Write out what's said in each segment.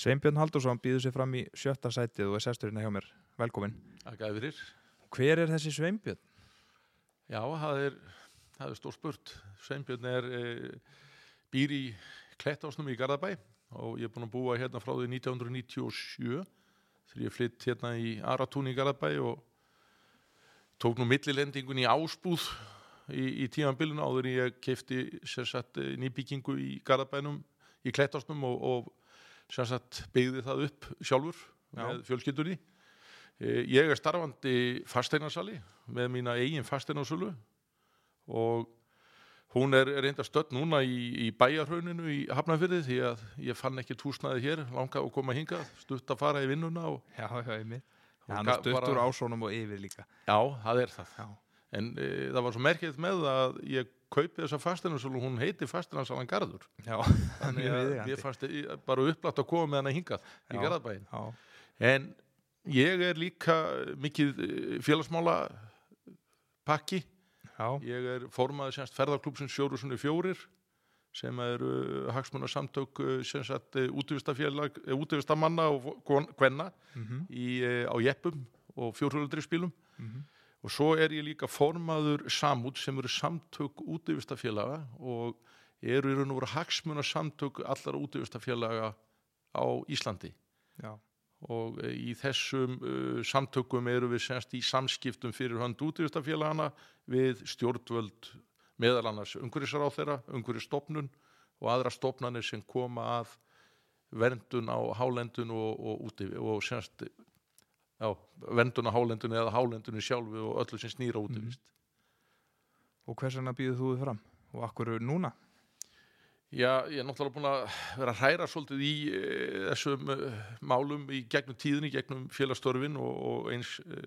Sveinbjörn Haldursson býður sér fram í sjötta sætið og er sesturinn hjá mér. Velkomin. Takk að fyrir. Hver er þessi Sveinbjörn? Já, það er, það er stór spurt. Sveinbjörn er e, býr í Klettásnum í Garðabæ og ég er búin að búa hérna frá því 1997 þegar ég flytt hérna í Aratún í Garðabæ og tók nú millilendingun í Ásbúð í, í tímanbyluna áður en ég keipti sérsagt nýbyggingu í Garðabænum í Klettásnum og, og sérsagt byggði það upp sjálfur Já. með fjölskyldunni. Eh, Ég er starfandi fasteinarsali með mína eigin fasteinarsölu og hún er reynda stödd núna í, í bæjarhauninu í Hafnarfyrði því að ég fann ekki túsnaði hér, langa að koma hingað, stutt að fara í vinnuna og Já, já, ég. Og Hann stuttur ásónum og yfir líka. já, það er það. Já. En e, það var svo merkið með að ég kaupi þessa fasteinarsölu, hún heiti fasteinarsalan Garður. Já, Þannig að ég fannst eh, bara upplætt að koma með hana hingað í Já. Garðabæin. Já, En ég er líka mikið eh, félagsmála pakki. já, Ég er formaður semst ferðarklúpsins fjóru sunni fjórir sem eru hagsmunarsamtök eh, sem sagt útvistafélag, útvistamanna og kon- kvenna mhm, í, eh, á jeppum og fjórhjóladrifspílum mhm, og svo er ég líka formaður samút sem eru samtök útvistafélaga og eru í raun og veru hagsmunarsamtök allar útvistafélaga á Íslandi. Já, og eh, í þessum uh, samtökum eru við semst í samskiptum fyrir hönd útvistafélagana við stjórnvöld meðal annars umhverjusar á þeirra, umhverjustofnun og aðra stofnanir sem koma að verndun á hálendun og, og, úti, og semst já, verndun á hálendun eða hálendunni sjálfu og öllu sem snýra útivist. Og hvers vegna býður þú þið fram? Og akkur núna? Já, ég er náttúrulega búin að vera að hræra svolítið í e, þessum e, málum í gegnum tíðinni, gegnum félagstörfin og, og eins e,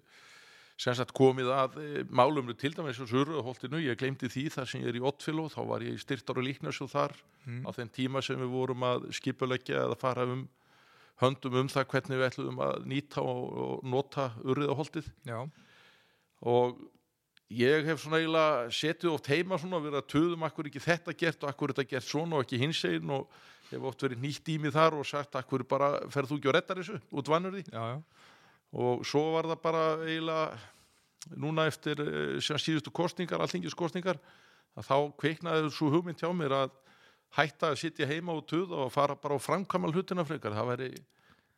sem sagt komið að e, málum til dæmis og surruðholtinu, ég glemdi því þar sem ég er í Ottféló, þá var ég í styrtar og líknarsjóð þar Mm. á þeim tíma sem við vorum að skipuleggja eða fara um höndum um það hvernig við ætlum að nýta og, nota urriðaholtið og ég hef svona eiginlega setið oft heima svona og verið að töðum akkur ekki þetta gert og akkur þetta gert svona og ekki hins einn og hef oft verið nýtt í mig þar og sagt akkur bara ferð þú ekki og reddar þessu út vannur því já, já, og svo var það bara eiginlega núna eftir eh, síðustu kostningar, alltingis kostningar að þá kveiknaði svo hugmynd hjá mér að hætta að sitja heima og töða og fara bara á framkvæmal hlutina frekar, það væri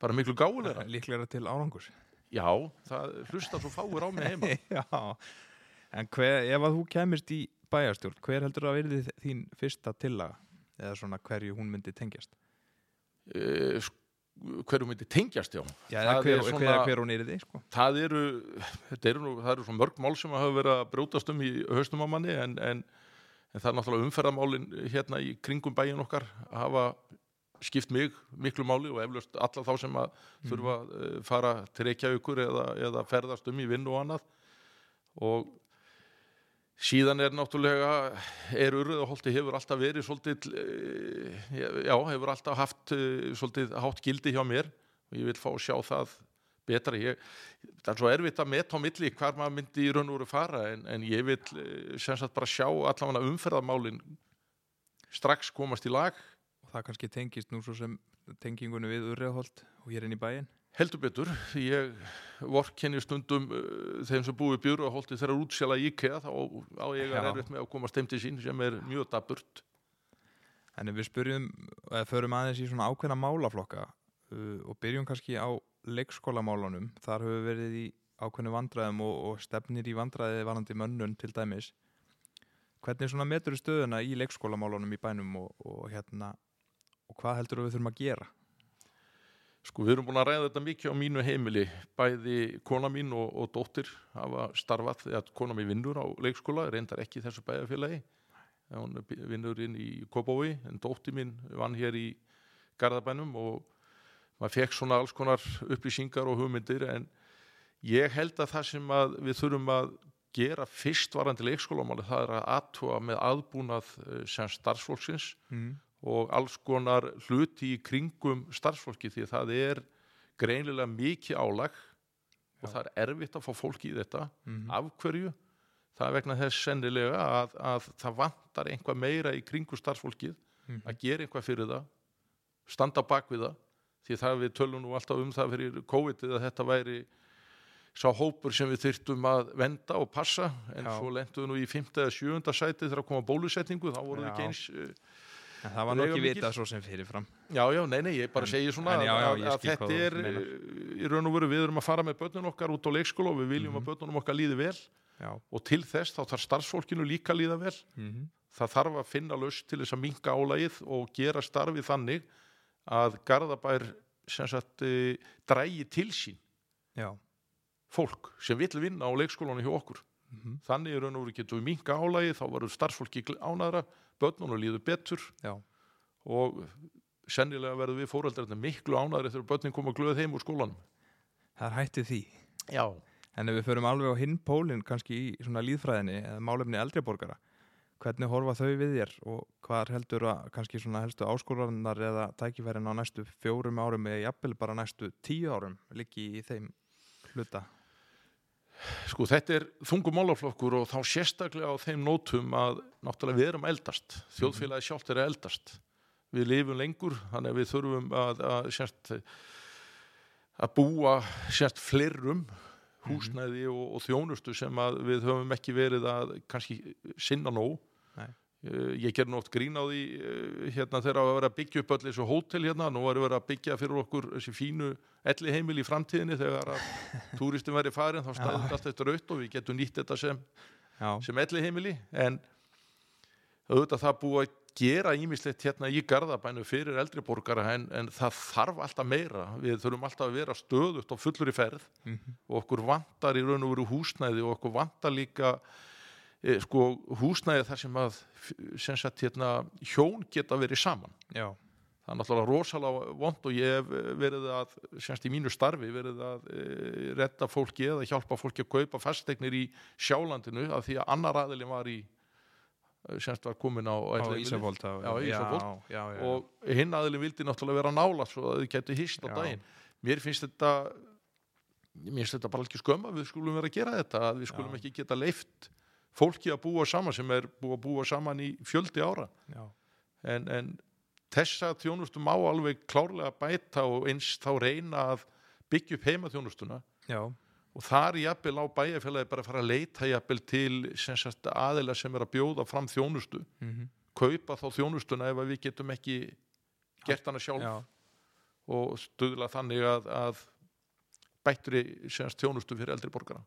bara miklu gáulegra. líklega til árangurs. Já, það hlusta svo fáir á mig heima. Já, en hver, ef að þú kemist í bæjarstjórn, hver heldur að verði þín fyrsta tillaga? Eða svona hverju hún myndi tengjast? Sk- hverju myndi tengjast já Já, Það hver, er svona- hver hún er í því, sko. það eru, þetta eru, það eru svo mörg mál sem hafa verið að brjótast um í haustum á manni en, en, en það er náttúrulega umferðamálin hérna í kringum bæin okkar hafa skipt mig miklu máli og eflaust alla þá sem að þurfa að uh, fara til Reykjavíkur eða, eða ferðast um í vinnu og annað. Og síðan er náttúrulega er urðaholti hefur alltaf verið svolítið, eh, já, hefur alltaf haft eh, svolítið hátt gildi hjá mér. Og ég vil fá að sjá það betra. Ég, það er svo erfitt að meta á milli hvar maður myndi í raun og veru fara en, en ég vil eh, sem sagt bara sjá allavega umferðarmálin strax komast í lag Og það kannski tengist nú svo sem tengingunni við Urriðaholt og hér inn í bæinn. heldur betur. Ég vorkenni stundum uh, þeim sem búið björðu að holti þeirra útsjala íkea þá á ég er erfitt með að komast heim til sín sem er mjög daburt. En við spyrjum, eða förum aðeins í svona ákveðna málaflokka uh, og byrjum kannski á leikskólamálunum, þar við verið í ákveðnu vandræðum og, og stefnir í vandræði varandi mönnun til dæmis. Hvernig svona metur stöðuna í leikskólamálunum í bænum og, og hérna, og hvað heldur við þurfum að gera? Sko við erum búin að ræða þetta mikið á mínu heimili, bæði kona mín og, og dóttir hafa starfað, eða kona mín vinnur á leikskóla, reyndar ekki þessu bæjarfélagi, hún vinnur inn í Kópói, en dóttir mín vann hér í Garðabænum og maður fekk svona alls konar upplýsingar og hugmyndir, en ég held að það sem að við þurfum að gera fyrst varandi leikskólamáli, það er að aðtúa með aðbúnað eh, sem starfsfólksins, Mm. og alls konar hluti í kringum starfsfólki því að það er greinilega mikið álag og það er erfitt að fá fólki í þetta Mm. af hverju það er vegna þess sennilega að, að það vantar einhvað meira í kringum starfsfólkið Mm. að gera einhvað fyrir það standa bak við það því það við tölum nú alltaf um það fyrir COVID að þetta væri sá hópur sem við þyrftum að venda og passa en Já. svo lentum við nú í 5. eða 7. sæti þegar að koma bólusetningu þá voru við Já. ekki eins uh, En það var Veigamikil. vitað svo sem fyrirfram. Já, já, nei, nei, ég bara En- segi svona já, já, að, þetta er uh, í raun og veru við erum að fara með börnun okkar út á leikskóla og við viljum Mhm. að börnunum okkar líði vel Já. og til þess þá þarf starfsfólkinu líka líða vel Mm það þarf að finna laust til þess að minka álægið og gera starfið þannig að Garðabær sem sagt e, drægi til sín Já. fólk sem vill vinna á leikskólanum hjá okkur Mm þannig í raun og veru getum við minka álægið þá verður starfsfólki ánæðra börnunum líður betur Já. og sennilega verður við fóreldrarnir miklu ánæðri þegar börnin koma glöð heim úr skólanum Það er hættið því. Já, En ef við förum alveg á hinn pólinn kannski í svona líðfræðinni eða málefni eldri borgara, hvernig horfa þau við þér og hvað heldur að kannski svona helstu áskólanar eða tækifærin á næstu fjórum árum eða jafnvel bara næstu tíu árum liggi í þeim hluta? Sko þetta er þungum málaflokkur og þá sérstaklega á þeim nótum að náttúrulega við erum eldast, þjóðfélagi sjálft er eldast. Við lifum lengur, þannig að við þurfum að, að, sérst, að búa sérst flerum húsnæði og, og þjónustu sem við höfum ekki verið að kannski sinna nóg. Eh, Ég ger nótt grín á því eh, hérna þegar að vera að byggja upp öll þessu hótel hérna, nú erum við að byggja fyrir okkur þessi fínu elli heimil í framtíðinni. Þegar að túristin væri farin þá þetta allt eftir aukt og við getum nýtt þetta sem, sem elli heimili en auðvitað það búið að gera ímislegt hérna í Garðabænu fyrir eldri borgara en, en það þarf alltaf meira. Við þurfum alltaf að vera stöðugt og fullur í ferð. Mm og okkur vantar í raun og veru húsnæði og okkur vantar líka sko húsnæði þar sem að sem sagt hérna hjón geta verið saman Já. það er náttúrulega rosalega vond og ég hef verið að semst í mínu starfi verið að e, redda fólki eða hjálpa fólki að kaupa fasteignir í sjálandinu af því að annar aðilin var í e, semst var komin á, Á já. og hinn aðilin vildi náttúrulega vera nála svo að þau getur hýst á Já. daginn mér finnst þetta mér finnst þetta bara ekki skömm að við skulum vera að gera þetta að við skulum Já. ekki geta leift fólki að búa saman sem er búið að búa saman í fjöldi ára. En, en þessa þjónustu má alveg klárlega bæta og eins þá reyna að byggja upp heima þjónustuna Já. og þar jafnvel á bæjarfélagi bara að fara að leita jafnvel til sem sagt, aðila sem er að bjóða fram þjónustu. Mm kaupa þá þjónustuna ef við getum ekki gert hana sjálf. Já. og stuðla þannig að, að bættri þjónustu fyrir eldri borgara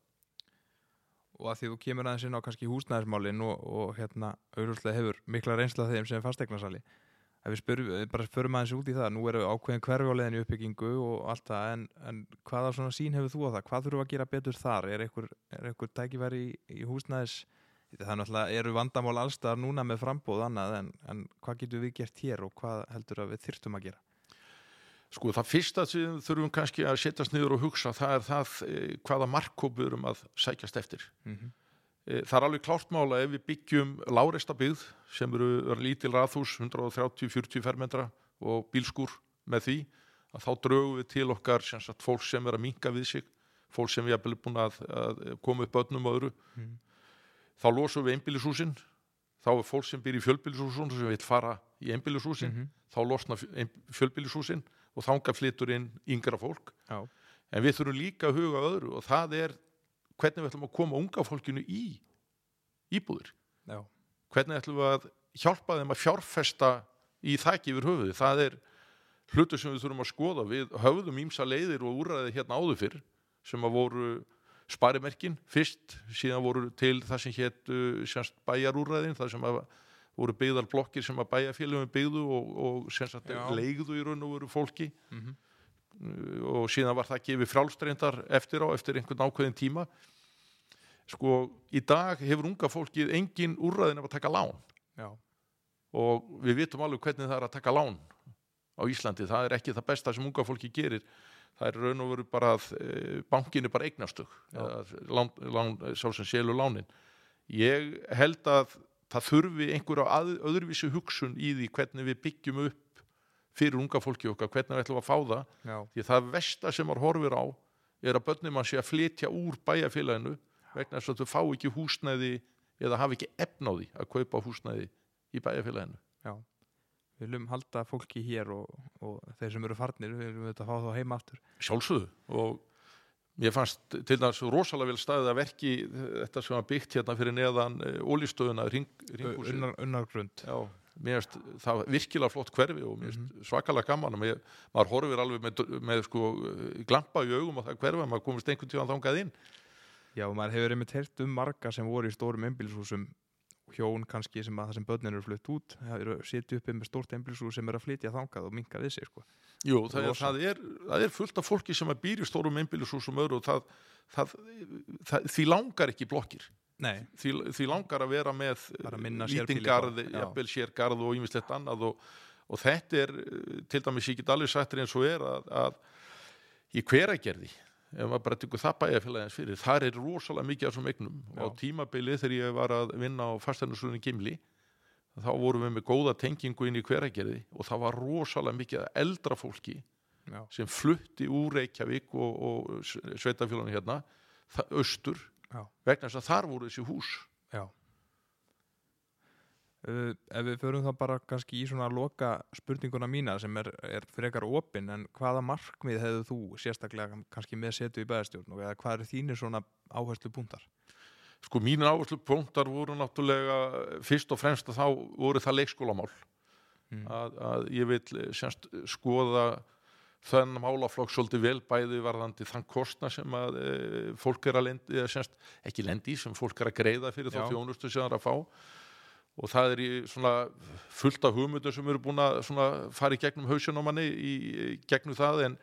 og að því þú kemur aðeins inn á kannski húsnæðismálin og, og hérna auðvitað hefur mikla reynsla þeim sem fastegnarsali að við spyrum, bara förum aðeins út í það. Nú eru ákveðin leiðin í uppbyggingu og allt það, en, en hvaða svona sín hefur þú á það, hvað þurfum að gera betur þar? Er einhver, er einhver tækifæri í, í húsnæðis er náttúrulega, eru vandamál allstaðar núna með frambóð annað, en, en hvað getum við gert hér og hvað heldur að við þyrftum að gera Sko það fyrsta sem þurfum kannski að setjast niður og hugsa það er það eh, hvaða markkóp við erum að sækjast eftir. mm -hmm. Það er alveg klárt mála ef við byggjum láreista byggð sem eru, eru lítil raðhús 130-40 fermetra og bílskur með því að þá draugum við til okkar sem sagt, fólk sem er að minka við sig fólk sem við erum búin að, að koma upp börnum og öðru Mhm. þá losum við einbýlishúsin þá er fólk sem býr í fjölbýlishúsin sem vil fara í einbýlishúsin Mhm. þá losna fjölbýlishúsin og þanga flytur inn yngra fólk. Já, en við þurfum líka að huga öðru og það er hvernig við ætlum að koma unga fólkinu í íbúðir. Já, hvernig ætlum við að hjálpa þeim að fjárfesta í þæki yfir höfuði það er hlutur sem við þurfum að skoða. Við höfðum ímsa leiðir og úrræði hérna áður fyrr sem að voru sparimerkin fyrst. Síðan voru til það sem hétt semst bæjarúrræðin það sem að voru byggðar blokkir sem að bæjarfélagum byggðu og, og semst Já. leigðu í raun og voru fólki. Mm og síðan var það gefið frjálstreindar eftir á, eftir einhvern ákveðin tíma. Sko, í dag hefur unga fólkið engin úrræðin af að taka lán. Já, og við vitum alveg hvernig það er að taka lán á Íslandi, það er ekki það besta sem unga fólki gerir. Það er raun og veru bara að e, bankin er bara eignastug lán, lán, sá sem selur lánin. Ég held að það þurfi einhverja að, öðruvísi hugsun í því hvernig við byggjum upp fyrir unga fólki okkar, hvernig við ætlum að fá það. Já, því það versta sem maður horfir á er að börnum mann sé að flytja úr bæjarfélaginu vegna þess að þau fá ekki húsnæði eða hafa ekki efn á því að kaupa húsnæði í bæjarfélaginu. Já. Við viljum halda fólki hér og, og þeir sem eru farnir, við viljum þetta fá þá heima aftur. Sjálfsögðu. Og mér fannst til dæmis rosalega vel staðið að verki þetta sem var byggt hérna fyrir neðan ólístöðuna ring, ringhúsið. Unnar, unnargrund. Já, mér finnst það virkilega flott hverfi og mér finnst svakalega gaman og mér, maður horfir alveg með, með sko glampa í augum á það hverfi að maður komist einhvern tíðan þangað inn. Já, maður hefur einmitt heyrt um marga sem voru í stórum einbýlishúsum hjón kannski sem að það sem börnin eru flutt út eru sitju uppi með stórt einbýlishús sem eru að flytja þangað og minka við sig sko. Jú, það er, það, er, það er fullt af fólki sem að býr í stórum einbýlishúsum öðru og það, það, því langar ekki blokkir því, því langar að vera með Bara minna lítinn sérbýli garð, þá, já. jafnvel sérgarð og ýmislegt annað og, og þetta er til dæmis ég get alveg sættir eins og er að, að í hveragerði ef maður bara tekur það bæjarfélagins fyrir þar er rosalega mikið af þessum eignum og á Já. tímabili þegar ég var að vinna á fastæðnarslunni Gimli þá vorum við með góða tengingu inn í hveragerði og það var rosalega mikið af eldra fólki já, sem flutti úr Reykjavík og, og sveitafélaginu hérna það, austur já, vegna þess að þar voru þessi hús já. Uh, ef við förum þá bara kannski í svona loka spurninguna mína sem er, er frekar opin en hvaða markmið hefðu þú sérstaklega kannski með setu í bæðastjórn og eða hvað eru þínir svona áherslu búndar? Sko mínu áherslu punktar voru náttúrulega fyrst og fremst að þá voru það leikskólamál Mm. að, að ég vil eh, semst skoða þennan málaflokk svolítið vel bæði varðandi þann kostna sem að e, fólk er að lendi, eða semst ekki lendi sem fólk er að greiða fyrir þá Já. þjónustu sem það er að fá og það er í svona fullt af hugmyndu sem eru búin að fara í gegnum hausin á manni í, gegnum það en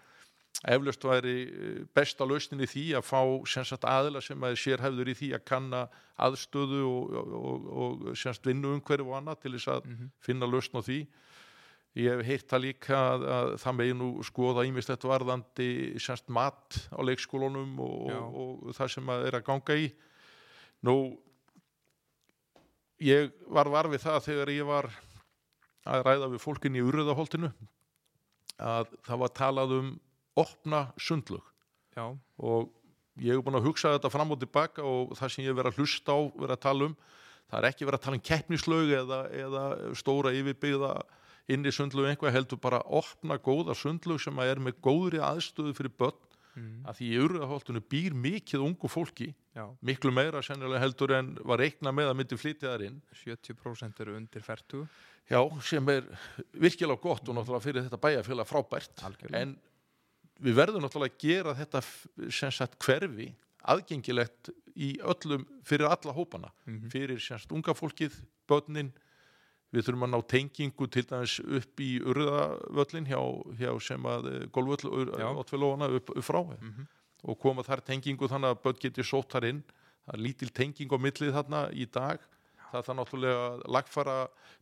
eflaust væri eh, besta lausnin í því að fá sagt aðila sem að sér hefður í því að kanna aðstöðu og, og, og, og vinnu umhverju og annað til þess að Mhm. finna lausn á því ég hef heyrt það líka að, að það megi nú skoða ímislegt varðandi sagt mat á leikskólunum og, Já. og, og það sem að er að ganga í nú ég var var við það þegar ég var að ræða við fólkin í urðaholtinu að það var talað um opna sundlug Já, og ég hef búin að hugsa þetta fram og tilbaka og það sem ég verið að hlusta á verið að tala um, það er ekki verið að tala um keppnislaug eða, eða stóra yfirbyggða inn í sundlug einhvað heldur bara opna góða sundlug sem að er með góðri aðstöðu fyrir börn mm. að því í urðaholtinu býr mikið ungu fólki já miklu meira sennilega heldur en var reikna með að myndi flytja þar inn 70% eru undir 40 Já, sem er virkilega gott og náttúrulega fyrir þetta bæjarfélag frábært Algjörlega. en við verðum náttúrulega að gera þetta sagt hverfi aðgengilegt í öllum fyrir alla hópana, Mhm. fyrir sem sagt unga fólkið, börnin við þurfum að ná tengingu til dæmis upp í urðavöllin hjá, hjá sem að golvöll Já. ótvelófana upp, upp frá. Mhm. og koma þar tengingu þannig að börn geti sótt þar inn. Það er lítil tenging á millið þarna í dag. Það er það náttúrulega að lagfara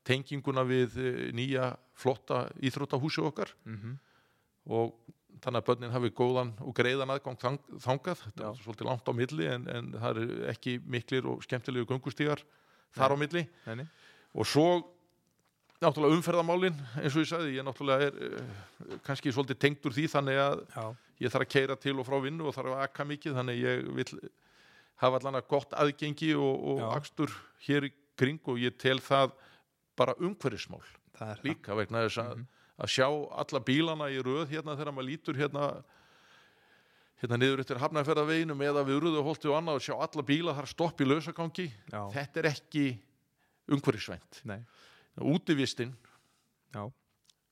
tenginguna við eh, nýja flotta íþróttahúsi okkar. Mhm. og þannig að börnin hafi góðan og greiðan aðgang þang, þangað. Þetta er svolítið langt á milli en, en það eru ekki miklir og skemmtilegu göngustígar þar á milli. Nei. og svo náttúrulega umferðamálin eins og ég sagði, ég náttúrulega er uh, kannski svolítið tengdur því þannig að Já, ég þarf að keira til og frá vinnu og þarf að akka mikið þannig að ég vil hafa allan að gott aðgengi og, og akstur hér í kring og ég tel það bara umhverfismál það er líka vegna þess að, Mhm. að sjá alla bílana í röð hérna þegar maður lítur hérna hérna niður eftir hafnarferðaveginum eða við urðuholti og annað og sjá alla bíla þar stopp í lausagangi. Það þetta er ekki umhverfisvænt útivistinn já,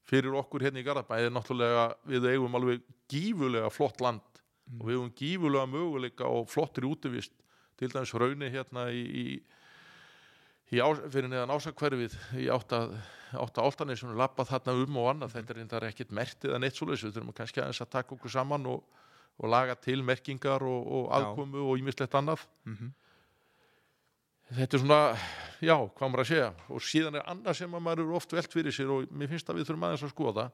fyrir okkur hérna í Garðabæði er náttúrulega við eigum alveg gífulega flott land Mm. og við eigum gífulega möguleika og flottri útivist til dæmis raunni hérna í, í, í á, fyrir neðan ásakverfið í átta, átta áltanisum lappað þarna um og annað. Þetta er reyndar ekkit mertið að neitt svoleiðis. Við þurfum kannski aðeins að taka okkur saman og, og laga til merkingar og, og aðkomu og ímislegt annað. Mhm, þetta er svona, já, hvað maður að segja? Og síðan er annað sem að maður eru oft velt fyrir sér og mér finnst að við þurfum aðeins að skoða.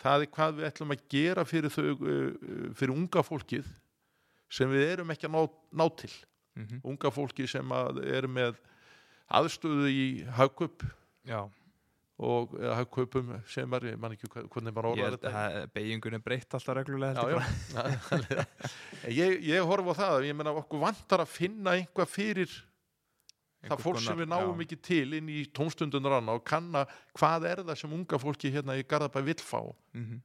Það er hvað við ætlum að gera fyrir þau, uh, fyrir unga fólkið sem við erum ekki að ná, ná til. Mhm, unga fólki sem að er með aðstöðu í já. og eða hagkaupum sem er, ég man ekki hvernig maður orðar þetta. beigingun er breytt alltaf reglulega já, já. ég, ég horf á það ég meina okkur vantar að finna einhvað fyrir það fólk sem við náum já. ekki til inn í tómstundunar annað og kanna hvað er það sem unga fólki hérna í Garðabæ vill fá Mhm.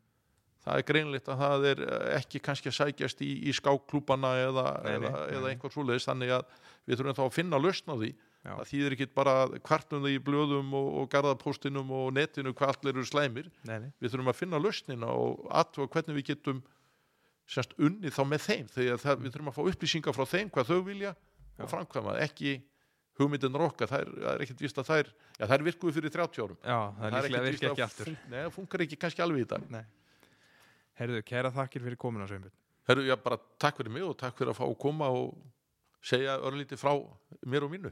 það er greinleitt að það er eh, ekki kannski að sækjast í, í skákklúbana eða, eða, eða einhver svoleiðis þannig að við þurfum þá að finna lausn á því Já. það þýðir ekki bara kvartum það í blöðum og, og garðapóstinum og netinu hvað allir eru slæmir Nei, nei. við þurfum að finna lausnina og aðtuga hvernig við getum semst unni þá með þeim þegar það, við þurfum að fá upplýsingar frá þeim hvað þau vilja og framkvæma ekki hugmyndin okkar, það er, það er ekkert víst að þær já þær virkuðu fyrir 30 árum. Já, það er líklega ekkert virki að ekki það funkar ekki kannski alveg í dag. Nei. Herðu, kæra þakkir fyrir komuna Herru, já bara takk fyrir mig og takk fyrir að fá að koma og segja örlítið frá mér og mínu